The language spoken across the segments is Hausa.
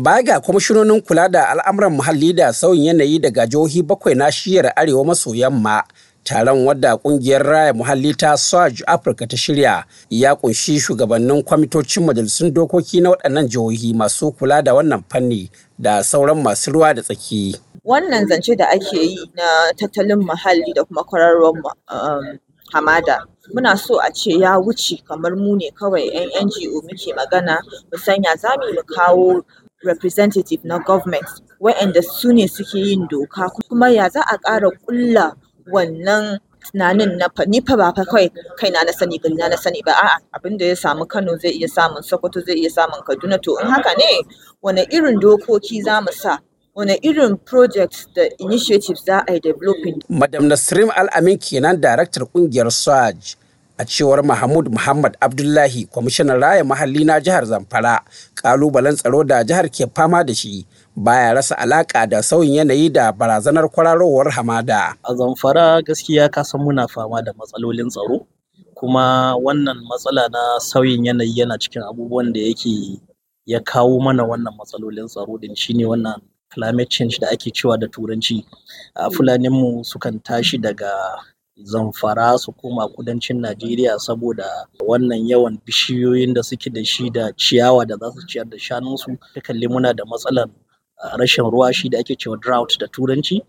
Baya ga kwamishinonin kula da al'amuran muhalli da sauyin yanayi daga jihohi bakwai na shiyar arewa maso yamma taron wadda ƙungiyar raya muhalli ta swaj afirka ta shirya ya ƙunshi shugabannin kwamitocin majalisun dokoki na waɗannan jihohi masu kula da wannan fanni da sauran masu ruwa da tsaki. Wannan zance da ake yi na tattalin muhalli da kuma kwararwar hamada muna so a ce ya wuce kamar mu ne kawai 'yan NGO muke magana mu sanya za mu kawo representative na government waɗanda su ne suke yin doka. Kuma ya za a ƙara ƙulla wannan tunanin na fa ba fa kawai kaina na sani gari na sani ba. A'a abin da ya samu Kano zai iya samun Sokoto zai iya samun Kaduna. To in haka ne wane irin dokoki za mu sa? Wane irin projects da initiatives za a yi developing. Madam Nasrim Al-Amin kenan daraktar ƙungiyar SWAJ. A cewar Mahmud Muhammad Abdullahi kwamishinan raya mahalli na jihar Zamfara kalubalen tsaro da jihar ke fama da shi baya rasa alaka da sauyin yanayi da barazanar kwararowar hamada. A Zamfara gaskiya kasan muna fama da matsalolin tsaro kuma wannan matsala na sauyin yanayi yana cikin abubuwan da yake ya kawo mana wannan matsalolin tsaro din shine wannan climate change da ake cewa da turanci a fulaninmu sukan tashi daga zamfara su koma kudancin najeriya saboda wannan yawan bishiyoyin da suke da shi da ciyawa da za su ciyar da shanunsu. Ta kalli muna da matsalar rashin ruwa shi da ake cewa drought da turanci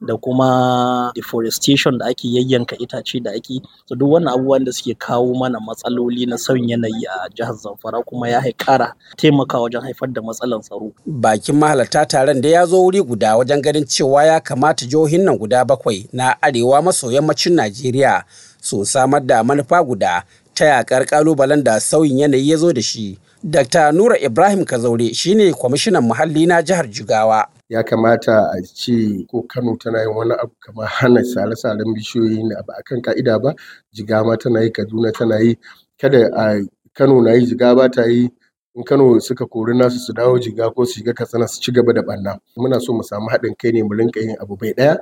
da kuma deforestation da ake yayyanka itace da ake so duk wannan abubuwan da suke kawo mana matsaloli na sauyin yanayi a jihar zamfara kuma ya kara taimaka wajen haifar da matsalar tsaro. Bakin mahalarta taron da ya zo wuri guda wajen ganin cewa ya kamata jihohin nan guda bakwai na arewa maso yammacin najeriya su samar da manufa guda ta yakar kalubalen da sauyin yanayi ya zo da shi Dr. Nura Ibrahim Kazaure shine kwamishinan muhalli na jihar Jigawa. Ya kamata a ce ko Kano tana yin wani abu kamar hana sare-saren bishiyoyi da ba a kan ka'ida ba, Jigawa tana yi, Kaduna tana yi, kada a Kano na yi Jigawa ta yi, in Kano suka kori nasu su dawo Jigawa ko su shiga Katsina su ci gaba da ɓanna. Muna so mu samu haɗin kai ne mu rinka yin abu bai ɗaya,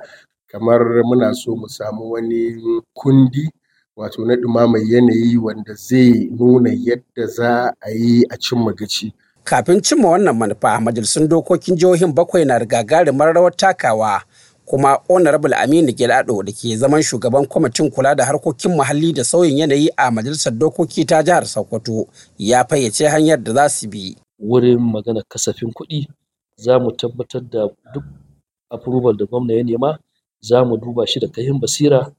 kamar muna so mu samu wani kundi wato na ɗumamar yanayi wanda zai nuna yadda za a yi a cimma gaci. Kafin cimma wannan manufa majalisun dokokin jihohin bakwai na da gagarumar rawar takawa kuma honorable aminu gilado da ke zaman shugaban kwamitin kula da harkokin muhalli da sauyin yanayi a majalisar dokoki ta jihar sokoto ya fayyace hanyar da za su bi wurin magana kasafin kuɗi za mu tabbatar da duk approval da gwamna ya nema za mu duba shi da kayan basira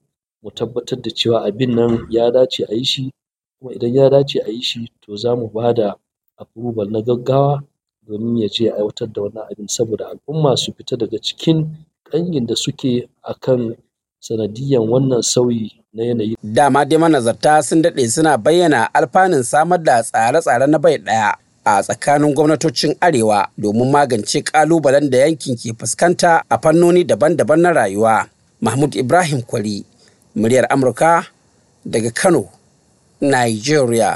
mu tabbatar da cewa abin nan ya dace a yi shi kuma idan ya dace a yi shi to za mu ba da approval na gaggawa domin ya je aiwatar da wannan abin saboda al'umma su fita daga cikin ƙangin da suke akan sanadiyyan wannan sauyi na yanayi. Dama dai manazarta sun daɗe suna bayyana alfanun samar da tsare-tsare na bai ɗaya a tsakanin gwamnatocin arewa domin magance ƙalubalen da yankin ke fuskanta a fannoni daban-daban na rayuwa. Mahmud Ibrahim Kwari muryar Amurka daga Kano, Nigeria.